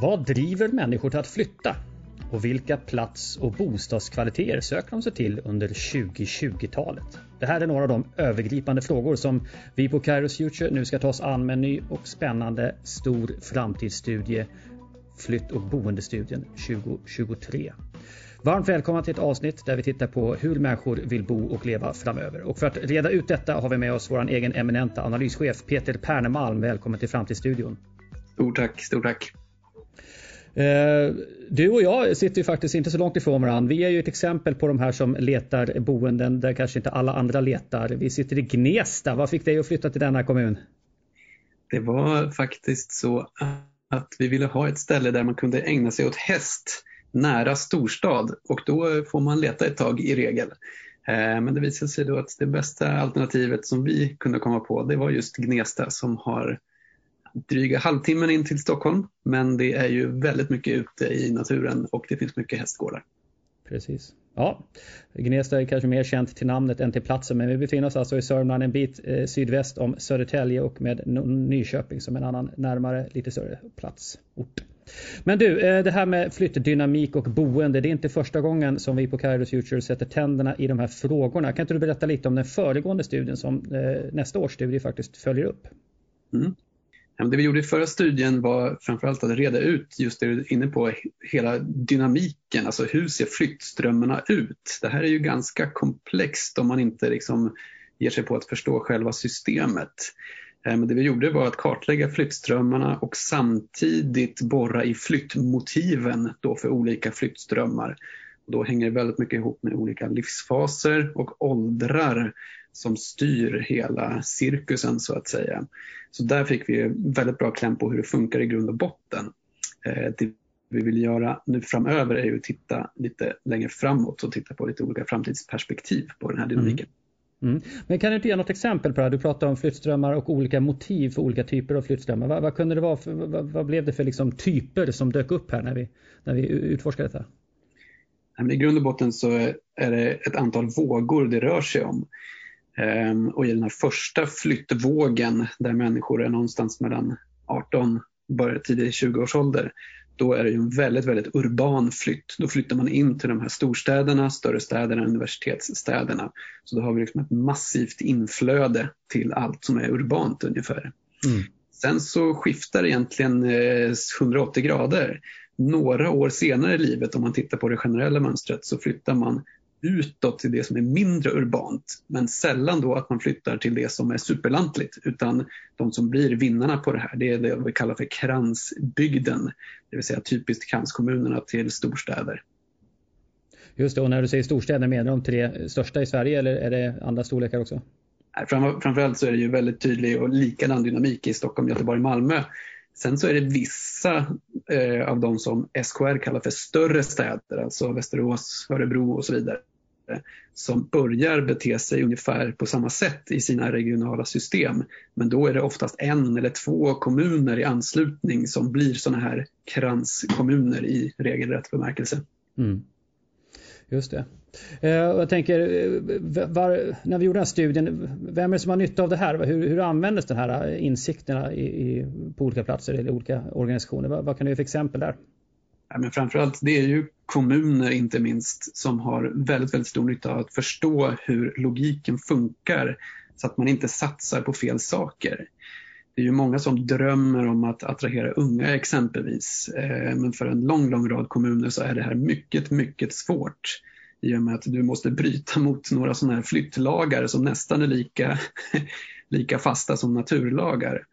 Vad driver människor till att flytta? Och vilka plats och bostadskvaliteter söker de sig till under 2020-talet? Det här är några av de övergripande frågor som vi på Kairos Future nu ska ta oss an med en ny och spännande stor framtidsstudie Flytt och boendestudien 2023. Varmt välkomna till ett avsnitt där vi tittar på hur människor vill bo och leva framöver. Och för att reda ut detta har vi med oss vår egen eminenta analyschef Peter Pernemalm. Välkommen till Framtidsstudion. Stort tack, stort tack. Eh, du och jag sitter ju faktiskt inte så långt ifrån varandra. Vi är ju ett exempel på de här som letar boenden där kanske inte alla andra letar. Vi sitter i Gnesta. Vad fick dig att flytta till denna kommun? Det var faktiskt så att vi ville ha ett ställe där man kunde ägna sig åt häst nära storstad och då får man leta ett tag i regel. Eh, men det visade sig då att det bästa alternativet som vi kunde komma på det var just Gnesta som har dryga halvtimmen in till Stockholm. Men det är ju väldigt mycket ute i naturen och det finns mycket hästgårdar. Precis. Ja, Gnesta är kanske mer känt till namnet än till platsen men vi befinner oss alltså i Sörmland en bit eh, sydväst om Södertälje och med Nyköping som en annan närmare lite större platsort. Men du, eh, det här med flyttdynamik och boende, det är inte första gången som vi på Kairos Future sätter tänderna i de här frågorna. Kan inte du berätta lite om den föregående studien som eh, nästa års studie faktiskt följer upp? Mm. Det vi gjorde i förra studien var framförallt att reda ut just det du är inne på, hela dynamiken, alltså hur ser flyttströmmarna ut? Det här är ju ganska komplext om man inte liksom ger sig på att förstå själva systemet. Eh, men det vi gjorde var att kartlägga flyttströmmarna och samtidigt borra i flyttmotiven då för olika flyttströmmar. Då hänger det väldigt mycket ihop med olika livsfaser och åldrar som styr hela cirkusen så att säga. Så där fick vi väldigt bra kläm på hur det funkar i grund och botten. Eh, det vi vill göra nu framöver är ju att titta lite längre framåt och titta på lite olika framtidsperspektiv på den här dynamiken. Mm. Mm. Men kan du inte ge något exempel på det här? Du pratar om flyttströmmar och olika motiv för olika typer av flyttströmmar. Vad, vad kunde det vara för, vad, vad, blev det för liksom typer som dök upp här när vi, när vi utforskade detta? I grund och botten så är det ett antal vågor det rör sig om. Ehm, och i den här första flyttvågen där människor är någonstans mellan 18 och tidig 20-årsålder, då är det en väldigt, väldigt urban flytt. Då flyttar man in till de här storstäderna, större städerna, universitetsstäderna. Så då har vi liksom ett massivt inflöde till allt som är urbant ungefär. Mm. Sen så skiftar egentligen 180 eh, grader. Några år senare i livet, om man tittar på det generella mönstret, så flyttar man utåt till det som är mindre urbant. Men sällan då att man flyttar till det som är superlantligt utan de som blir vinnarna på det här det är det vi kallar för kransbygden. Det vill säga typiskt kranskommunerna till storstäder. Just det, och när du säger storstäder menar de tre största i Sverige eller är det andra storlekar också? framförallt så är det ju väldigt tydlig och likadan dynamik i Stockholm, Göteborg, Malmö. Sen så är det vissa eh, av de som SKR kallar för större städer, alltså Västerås, Örebro och så vidare, som börjar bete sig ungefär på samma sätt i sina regionala system. Men då är det oftast en eller två kommuner i anslutning som blir sådana här kranskommuner i regelrätt bemärkelse. Mm. Just det. Eh, jag tänker, eh, var, när vi gjorde den här studien, vem är det som har nytta av det här? Hur, hur användes de här eh, insikterna i, i, på olika platser eller olika organisationer? Vad, vad kan du ge för exempel där? Ja, men framförallt det är ju kommuner inte minst som har väldigt, väldigt stor nytta av att förstå hur logiken funkar så att man inte satsar på fel saker. Det är ju många som drömmer om att attrahera unga exempelvis. Eh, men för en lång, lång rad kommuner så är det här mycket, mycket svårt i och med att du måste bryta mot några sådana här flyttlagar som nästan är lika, lika fasta som naturlagar.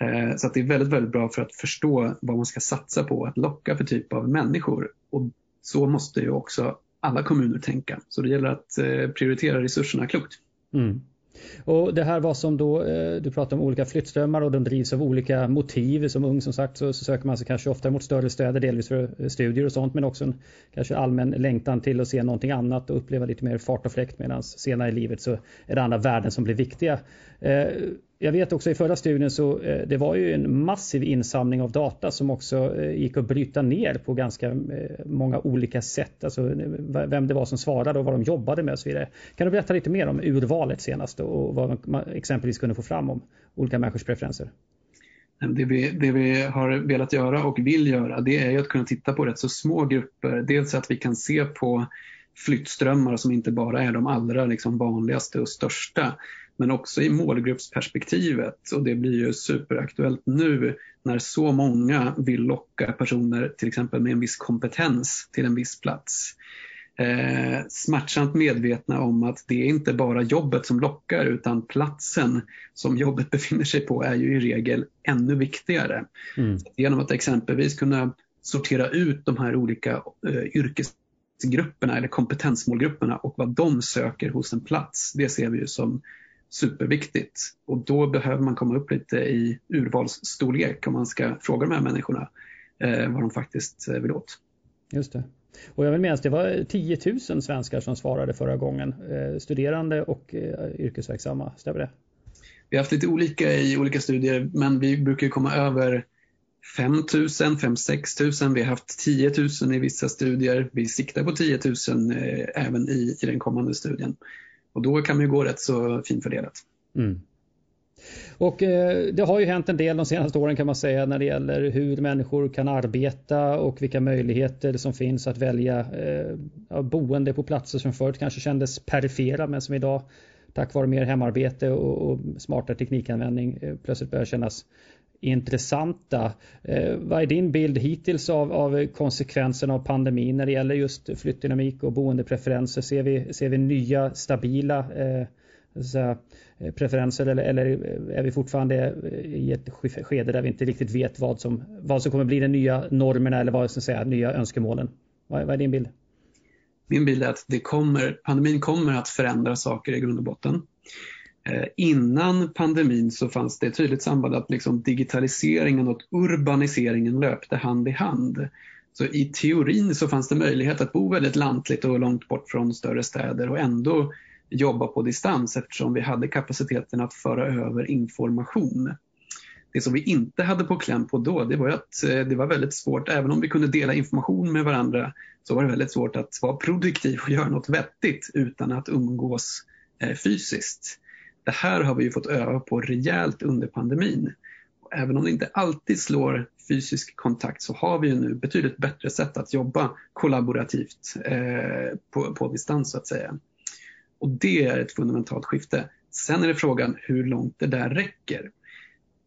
Eh, så att det är väldigt, väldigt bra för att förstå vad man ska satsa på att locka för typ av människor. Och så måste ju också alla kommuner tänka. Så det gäller att eh, prioritera resurserna klokt. Mm. Och det här var som då, eh, du pratar om olika flyttströmmar och de drivs av olika motiv. Som ung som sagt så, så söker man sig kanske ofta mot större städer, delvis för studier och sånt men också en kanske allmän längtan till att se någonting annat och uppleva lite mer fart och fläkt medan senare i livet så är det andra värden som blir viktiga. Jag vet också i förra studien så eh, det var ju en massiv insamling av data som också eh, gick att bryta ner på ganska eh, många olika sätt. Alltså vem det var som svarade och vad de jobbade med och så vidare. Kan du berätta lite mer om urvalet senast och vad man exempelvis kunde få fram om olika människors preferenser? Det vi, det vi har velat göra och vill göra det är att kunna titta på rätt så små grupper. Dels att vi kan se på flyttströmmar som inte bara är de allra liksom vanligaste och största men också i målgruppsperspektivet och det blir ju superaktuellt nu när så många vill locka personer till exempel med en viss kompetens till en viss plats. Eh, smärtsamt medvetna om att det är inte bara jobbet som lockar utan platsen som jobbet befinner sig på är ju i regel ännu viktigare. Mm. Genom att exempelvis kunna sortera ut de här olika eh, yrkesgrupperna eller kompetensmålgrupperna och vad de söker hos en plats, det ser vi ju som superviktigt. Och då behöver man komma upp lite i urvalsstorlek om man ska fråga de här människorna eh, vad de faktiskt eh, vill åt. Just det. Och jag vill minnas det var 10 000 svenskar som svarade förra gången. Eh, studerande och eh, yrkesverksamma, stämmer det? Vi har haft lite olika i olika studier men vi brukar komma över 5 000, 5 6 000. Vi har haft 10 000 i vissa studier. Vi siktar på 10 000 eh, även i, i den kommande studien. Och då kan man ju gå rätt så finfördelat. Mm. Och eh, det har ju hänt en del de senaste åren kan man säga när det gäller hur människor kan arbeta och vilka möjligheter som finns att välja eh, boende på platser som förut kanske kändes perifera men som idag tack vare mer hemarbete och, och smartare teknikanvändning eh, plötsligt börjar kännas intressanta. Eh, vad är din bild hittills av, av konsekvenserna av pandemin när det gäller just flyttdynamik och boendepreferenser? Ser vi, ser vi nya stabila eh, säga, eh, preferenser eller, eller, är vi fortfarande eh, i ett skede där vi inte riktigt vet vad som, vad som kommer bli de nya normerna eller vad som säga, nya önskemålen? Vad, vad är din bild? Min bild är att det kommer, pandemin kommer att förändra saker i grund och botten. Eh, innan pandemin så fanns det ett tydligt samband att liksom digitaliseringen och urbaniseringen löpte hand i hand. Så i teorin så fanns det möjlighet att bo väldigt lantligt och långt bort från större städer och ändå jobba på distans eftersom vi hade kapaciteten att föra över information. Det som vi inte hade på kläm på då, det var att eh, det var väldigt svårt, även om vi kunde dela information med varandra, så var det väldigt svårt att vara produktiv och göra något vettigt utan att umgås eh, fysiskt. Det här har vi ju fått öva på rejält under pandemin. Och även om det inte alltid slår fysisk kontakt så har vi ju nu betydligt bättre sätt att jobba kollaborativt eh, på, på distans så att säga. Och det är ett fundamentalt skifte. Sen är det frågan hur långt det där räcker.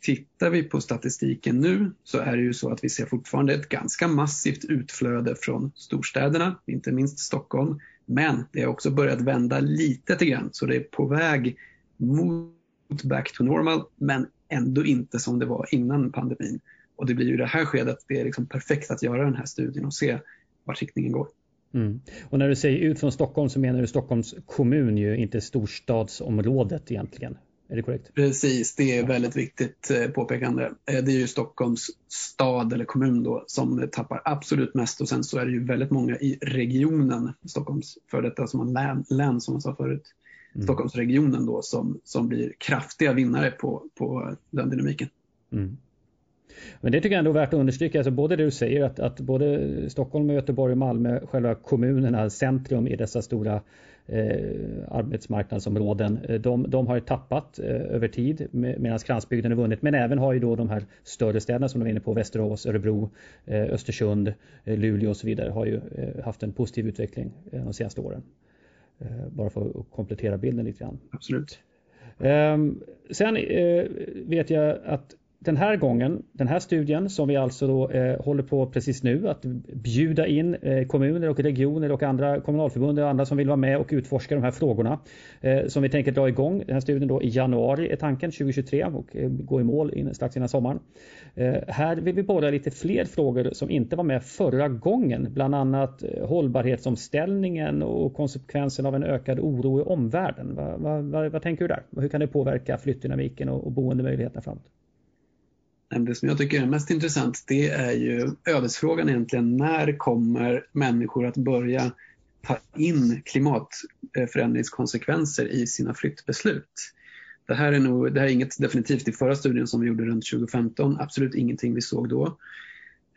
Tittar vi på statistiken nu så är det ju så att vi ser fortfarande ett ganska massivt utflöde från storstäderna, inte minst Stockholm. Men det har också börjat vända lite grann så det är på väg mot back to normal men ändå inte som det var innan pandemin. Och det blir ju det här skedet det är liksom perfekt att göra den här studien och se vart riktningen går. Mm. Och när du säger ut från Stockholm så menar du Stockholms kommun ju inte storstadsområdet egentligen. Är det korrekt? Precis, det är väldigt viktigt eh, påpekande. Eh, det är ju Stockholms stad eller kommun då som tappar absolut mest och sen så är det ju väldigt många i regionen, Stockholms för detta som man län, län som man sa förut, mm. Stockholmsregionen då som, som blir kraftiga vinnare på, på den dynamiken. Mm. Men det tycker jag ändå är värt att understryka, alltså både det du säger att, att både Stockholm, Göteborg och Malmö, själva kommunerna, centrum i dessa stora eh, arbetsmarknadsområden, eh, de, de har tappat eh, över tid med, medan kransbygden har vunnit. Men även har ju då de här större städerna som du var inne på, Västerås, Örebro, eh, Östersund, eh, Luleå och så vidare har ju eh, haft en positiv utveckling de senaste åren. Bara för att komplettera bilden lite grann. Absolut. Ehm, sen vet jag att den här gången, den här studien som vi alltså då, eh, håller på precis nu att bjuda in eh, kommuner och regioner och andra kommunalförbund och andra som vill vara med och utforska de här frågorna. Eh, som vi tänker dra igång den här studien då i januari är tanken 2023 och eh, gå i mål in, strax innan sommaren. Eh, här vill vi borra lite fler frågor som inte var med förra gången, bland annat eh, hållbarhetsomställningen och konsekvensen av en ökad oro i omvärlden. Vad, va, va, vad tänker du där? Hur kan det påverka flyttdynamiken och, och boendemöjligheterna framåt? Det som jag tycker är mest intressant det är ju ödesfrågan egentligen. När kommer människor att börja ta in klimatförändringskonsekvenser i sina flyttbeslut? Det här är, nog, det här är inget definitivt i förra studien som vi gjorde runt 2015, absolut ingenting vi såg då.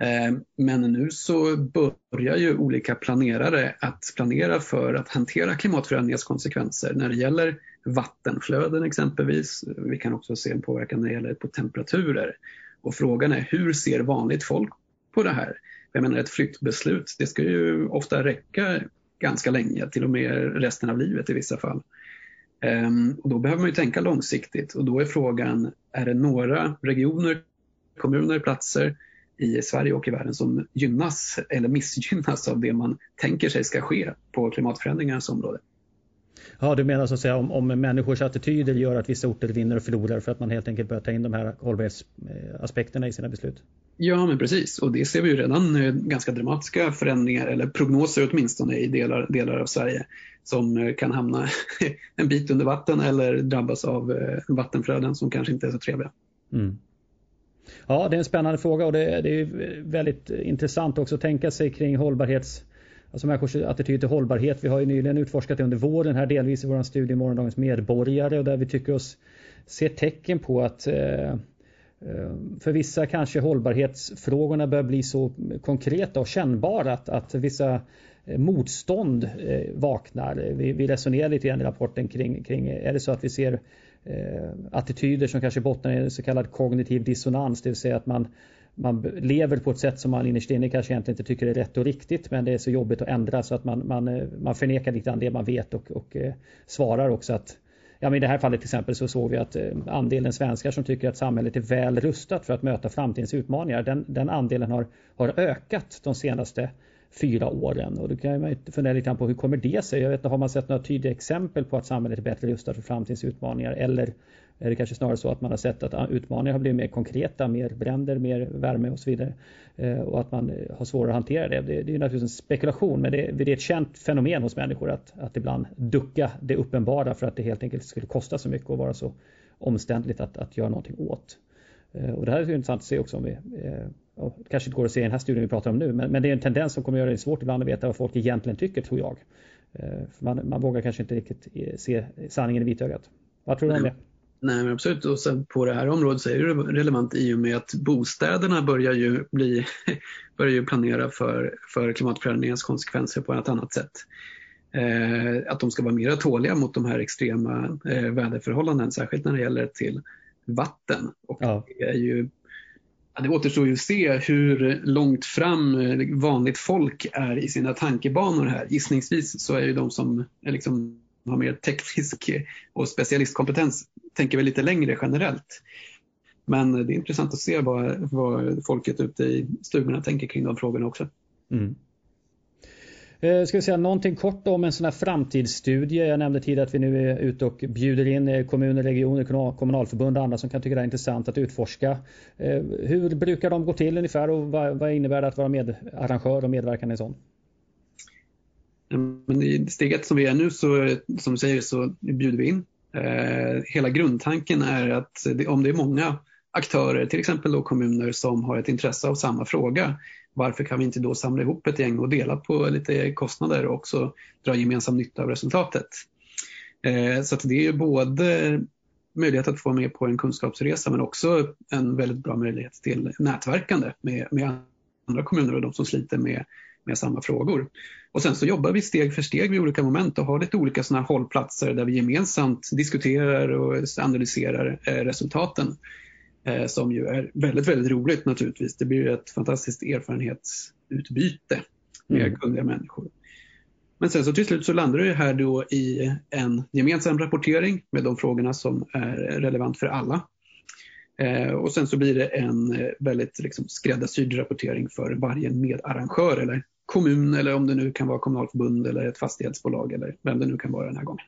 Eh, men nu så börjar ju olika planerare att planera för att hantera klimatförändringens konsekvenser när det gäller vattenflöden exempelvis. Vi kan också se en påverkan när det gäller på temperaturer. Och frågan är hur ser vanligt folk på det här? Jag menar ett flyttbeslut, det ska ju ofta räcka ganska länge, till och med resten av livet i vissa fall. Ehm, och då behöver man ju tänka långsiktigt och då är frågan, är det några regioner, kommuner, platser i Sverige och i världen som gynnas eller missgynnas av det man tänker sig ska ske på klimatförändringarnas område? Ja, du menar så att säga om, om människors attityder gör att vissa orter vinner och förlorar för att man helt enkelt börjar ta in de här hållbarhetsaspekterna i sina beslut? Ja, men precis. Och det ser vi ju redan eh, ganska dramatiska förändringar, eller prognoser åtminstone, i delar, delar av Sverige som eh, kan hamna en bit under vatten eller drabbas av eh, vattenflöden som kanske inte är så trevliga. Mm. Ja, det är en spännande fråga och det, det är väldigt intressant också att tänka sig kring hållbarhets Alltså människors attityd till hållbarhet. Vi har ju nyligen utforskat det under våren här delvis i vår studie Morgondagens medborgare och där vi tycker oss se tecken på att eh, eh för vissa kanske hållbarhetsfrågorna börjar bli så konkreta och kännbara att, att vissa eh, motstånd eh, vaknar. Vi, vi resonerar lite grann i rapporten kring, kring är det så att vi ser Eh, attityder som kanske bottnar i en så kallad kognitiv dissonans, det vill säga att man, man lever på ett sätt som man innerst inne kanske egentligen inte tycker är rätt och riktigt men det är så jobbigt att ändra så att man, man, eh, man förnekar lite grann det man vet och, och eh, svarar också att Ja, men I det här fallet till exempel så såg vi att eh, andelen svenskar som tycker att samhället är väl rustat för att möta framtidens utmaningar, den, den andelen har, har ökat de senaste fyra åren. Och då kan man fundera lite på hur kommer det sig? Jag vet inte, har man sett några tydliga exempel på att samhället är bättre rustat för framtidens utmaningar? Eller är det kanske snarare så att man har sett att ah, utmaningar har blivit mer konkreta, mer bränder, mer värme och så vidare. Eh, och att man har svårare att hantera det. Det, det är naturligtvis en spekulation men det, det, är ett känt fenomen hos människor att, att ibland ducka det uppenbara för att det helt enkelt skulle kosta så mycket och vara så omständligt att, att göra någonting åt. Eh, och det här är intressant att se också om vi eh, och kanske inte går att se i den här studien vi pratar om nu, men, men det är en tendens som kommer göra det svårt ibland att veta vad folk egentligen tycker, tror jag. Man, man vågar kanske inte riktigt se sanningen i vitögat. Vad tror du om det? Nej, men absolut. Och sen på det här området så är det relevant i och med att bostäderna börjar ju, bli, börjar ju planera för, för klimatförändringens konsekvenser på ett annat sätt. Eh, att de ska vara mer tåliga mot de här extrema eh, väderförhållanden, särskilt när det gäller till vatten. Och ja. det, är ju, det återstår ju att se hur långt fram eh, vanligt folk är i sina tankebanor här. Gissningsvis så är ju de som är liksom har mer teknisk eh, och specialistkompetens tänker väl lite längre generellt. Men det är intressant att se vad, vad folket ute i stugorna tänker kring de frågorna också. Mm. Eh, ska vi säga någonting kort om en sån här framtidsstudie. Jag nämnde tidigare att vi nu är ute och bjuder in eh, kommuner, regioner, kommunalförbund och andra som kan tycka det är intressant att utforska. Eh, hur brukar de gå till ungefär och vad innebär det att vara medarrangör och medverkande i en sån? Men i steget som vi är nu så, som du säger, så bjuder vi in. Hela grundtanken är att om det är många aktörer, till exempel då kommuner som har ett intresse av samma fråga, varför kan vi inte då samla ihop ett gäng och dela på lite kostnader och också dra gemensam nytta av resultatet? Eh, så det är både möjlighet att få med på en kunskapsresa men också en väldigt bra möjlighet till nätverkande med, med andra kommuner och de som sliter med med samma frågor. Och sen så jobbar vi steg för steg vid olika moment och har lite olika sådana hållplatser där vi gemensamt diskuterar och analyserar eh, resultaten. Eh, som ju är väldigt, väldigt roligt naturligtvis. Det blir ett fantastiskt erfarenhetsutbyte med mm. kunniga människor. Men sen så till slut så landar det här då i en gemensam rapportering med de frågorna som är relevant för alla. Eh, och sen så blir det en väldigt liksom skräddarsydd rapportering för varje medarrangör eller kommun eller om det nu kan vara kommunalförbund eller ett fastighetsbolag eller vem det nu kan vara den här gången.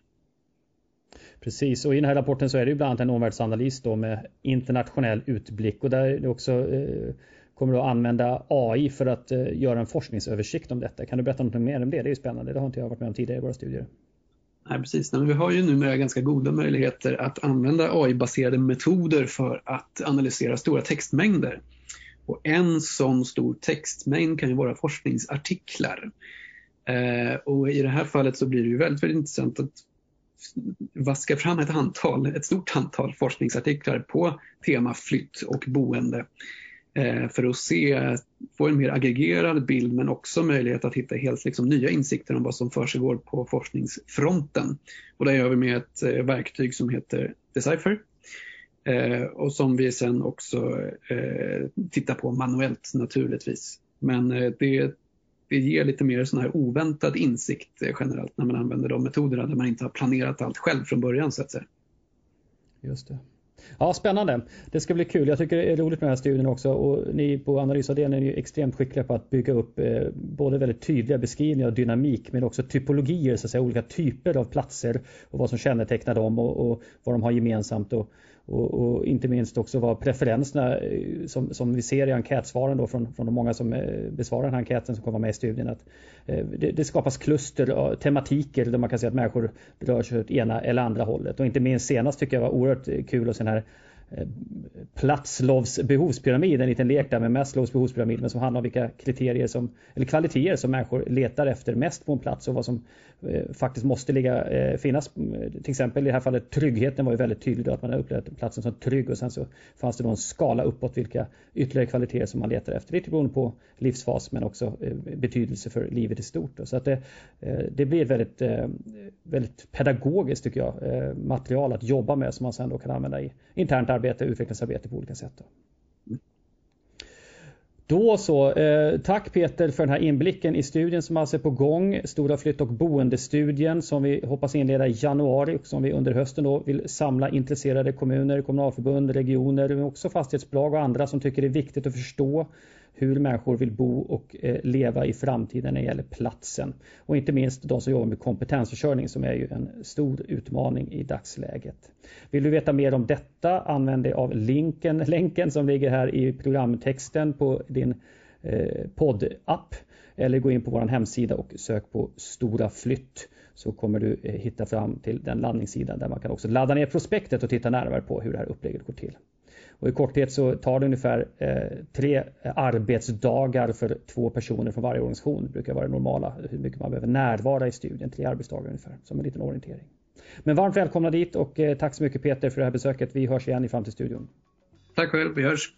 Precis, och i den här rapporten så är det ju bland annat en omvärldsanalys då med internationell utblick och där det också eh, kommer att använda AI för att eh, göra en forskningsöversikt om detta. Kan du berätta något mer om det? Det är ju spännande, det har inte jag varit med om tidigare i våra studier. Nej, precis. Men vi har ju numera ganska goda möjligheter att använda AI-baserade metoder för att analysera stora textmängder. Och en sån stor textmängd kan ju vara forskningsartiklar. Eh, och i det här fallet så blir det ju väldigt, väldigt intressant att vaska fram ett antal, ett stort antal forskningsartiklar på tema flytt och boende eh, för att se, få en mer aggregerad bild men också möjlighet att hitta helt liksom, nya insikter om vad som försiggår på forskningsfronten. Och det gör vi med ett eh, verktyg som heter Decipher eh, och som vi sen också tittar på manuellt naturligtvis. Men det, det ger lite mer sån här oväntad insikt eh, generellt när man använder de metoderna där man inte har planerat allt själv från början så att säga. Just det. Ja, spännande. Det ska bli kul. Jag tycker det är roligt med den här studien också och ni på analysavdelningen är ju extremt skickliga på att bygga upp eh, både väldigt tydliga beskrivningar och dynamik men också typologier, så att säga, olika typer av platser och vad som kännetecknar dem och, och vad de har gemensamt. Och, och, och, inte minst också vad preferenserna eh, som, som vi ser i enkätsvaren då från, från de många som eh, besvarar den här enkäten som kommer med i studien. Att eh, det, det skapas kluster, tematiker där man kan se att människor rör sig åt ena eller andra hållet. Och inte minst senast tycker jag var oerhört kul att se den här Eh, Platslovs behovspyramid, en liten lek där med Maslows behovspyramid men som handlar om vilka kriterier som, eller kvaliteter som människor letar efter mest på en plats och vad som eh, faktiskt måste ligga, eh, finnas. Till exempel i det här fallet tryggheten var ju väldigt tydlig då, att man har upplevt platsen som trygg och sen så fanns det då en skala uppåt vilka ytterligare kvaliteter som man letar efter. Lite beroende på livsfas men också eh, betydelse för livet i stort. Då. Så att det, eh, det blir ett väldigt, eh, väldigt pedagogiskt tycker jag eh, material att jobba med som man sen då kan använda i internt arbete, utvecklingsarbete på olika sätt. Då. Då så, eh, tack Peter för den här inblicken i studien som alltså är på gång. Stora flytt och boendestudien som vi hoppas inleda i januari och som vi under hösten då vill samla intresserade kommuner, kommunalförbund, regioner men också fastighetsbolag och andra som tycker det är viktigt att förstå hur människor vill bo och eh, leva i framtiden när det gäller platsen. Och inte minst de som jobbar med kompetensförsörjning som är ju en stor utmaning i dagsläget. Vill du veta mer om detta, använd dig av länken, länken som ligger här i programtexten på din eh, poddapp eller gå in på vår hemsida och sök på Stora Flytt så kommer du eh, hitta fram till den landningssidan där man kan också ladda ner prospektet och titta närmare på hur det här upplägget går till. Och I korthet så tar det ungefär eh, tre eh, arbetsdagar för två personer från varje organisation. Det brukar vara det normala, hur mycket man behöver närvara i studien. Tre arbetsdagar ungefär, som en liten orientering. Men varmt välkomna dit och eh, tack så mycket Peter för det här besöket. Vi hörs igen i Framtidsstudion. Tack själv, vi hörs.